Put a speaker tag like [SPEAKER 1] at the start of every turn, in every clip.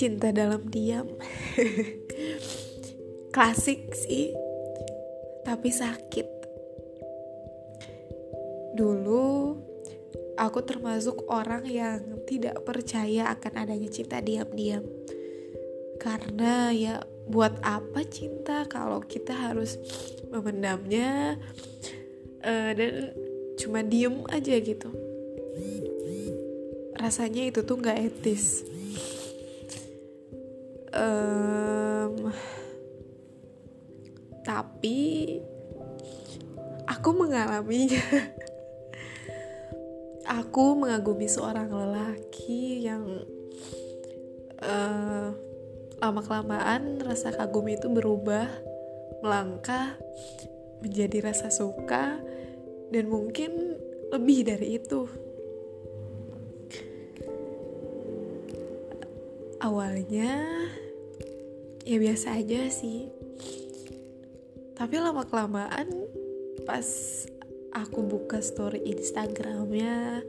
[SPEAKER 1] cinta dalam diam. Klasik sih tapi sakit. Dulu aku termasuk orang yang tidak percaya akan adanya cinta diam-diam. Karena ya buat apa cinta kalau kita harus memendamnya uh, dan cuma diem aja gitu. Rasanya itu tuh nggak etis. Um, tapi aku mengalaminya. Aku mengagumi seorang lelaki yang uh, lama kelamaan rasa kagum itu berubah melangkah menjadi rasa suka dan mungkin lebih dari itu. Awalnya ya biasa aja sih. Tapi lama kelamaan pas aku buka story Instagramnya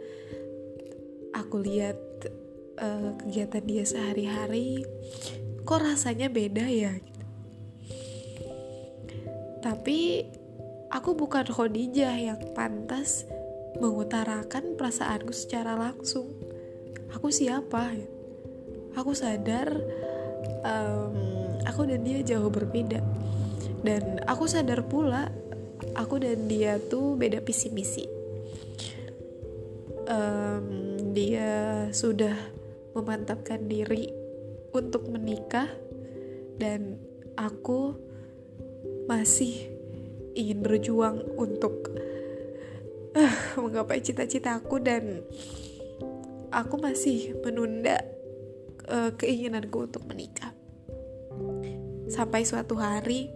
[SPEAKER 1] aku lihat uh, kegiatan dia sehari-hari kok rasanya beda ya? Tapi aku bukan Khadijah yang pantas mengutarakan perasaanku secara langsung. Aku siapa? Aku sadar um, aku dan dia jauh berbeda. Dan aku sadar pula aku dan dia tuh beda visi misi um, dia sudah memantapkan diri untuk menikah dan aku masih ingin berjuang untuk uh, menggapai cita-citaku dan aku masih menunda uh, keinginanku untuk menikah. Sampai suatu hari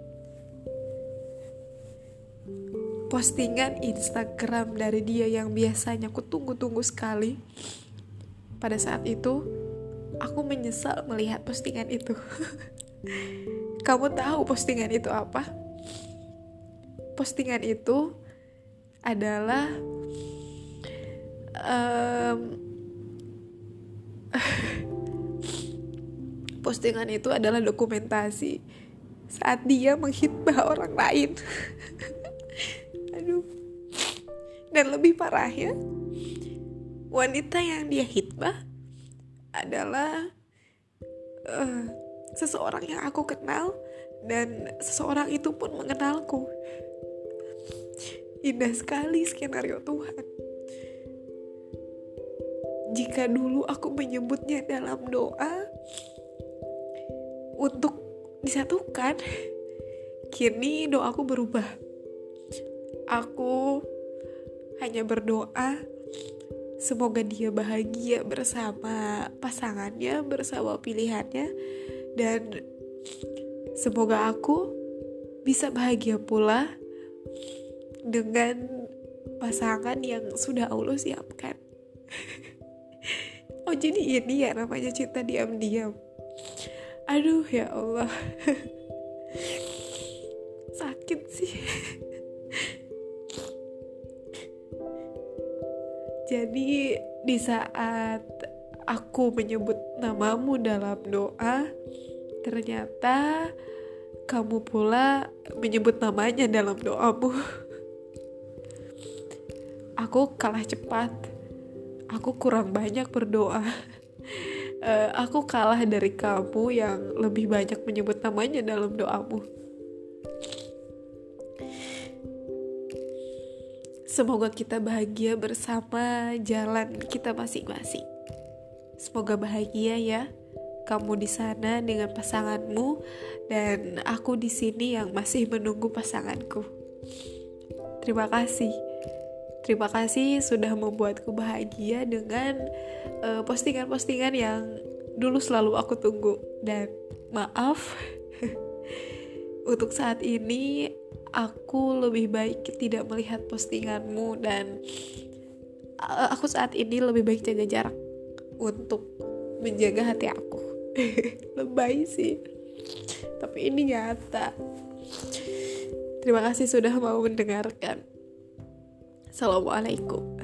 [SPEAKER 1] postingan Instagram dari dia yang biasanya aku tunggu-tunggu sekali. Pada saat itu, aku menyesal melihat postingan itu. Kamu tahu postingan itu apa? Postingan itu adalah um, postingan itu adalah dokumentasi saat dia menghitbah orang lain. Aduh. Dan lebih parahnya, wanita yang dia hitbah adalah uh, seseorang yang aku kenal dan seseorang itu pun mengenalku. Indah sekali skenario Tuhan. Jika dulu aku menyebutnya dalam doa, untuk disatukan kini doaku berubah aku hanya berdoa semoga dia bahagia bersama pasangannya bersama pilihannya dan semoga aku bisa bahagia pula dengan pasangan yang sudah Allah siapkan. Oh jadi ini ya namanya cinta diam-diam. Aduh ya Allah. Sakit sih. Jadi di saat aku menyebut namamu dalam doa ternyata kamu pula menyebut namanya dalam doamu aku kalah cepat aku kurang banyak berdoa uh, aku kalah dari kamu yang lebih banyak menyebut namanya dalam doamu. Semoga kita bahagia bersama jalan kita masing-masing. Semoga bahagia ya kamu di sana dengan pasanganmu dan aku di sini yang masih menunggu pasanganku. Terima kasih. Terima kasih sudah membuatku bahagia dengan eh, postingan-postingan uh, yang dulu selalu aku tunggu. Dan maaf untuk saat ini aku lebih baik tidak melihat postinganmu dan uh, aku saat ini lebih baik jaga jarak untuk menjaga hati aku. Lebay sih tapi ini nyata. Terima kasih sudah mau mendengarkan Assalamualaikum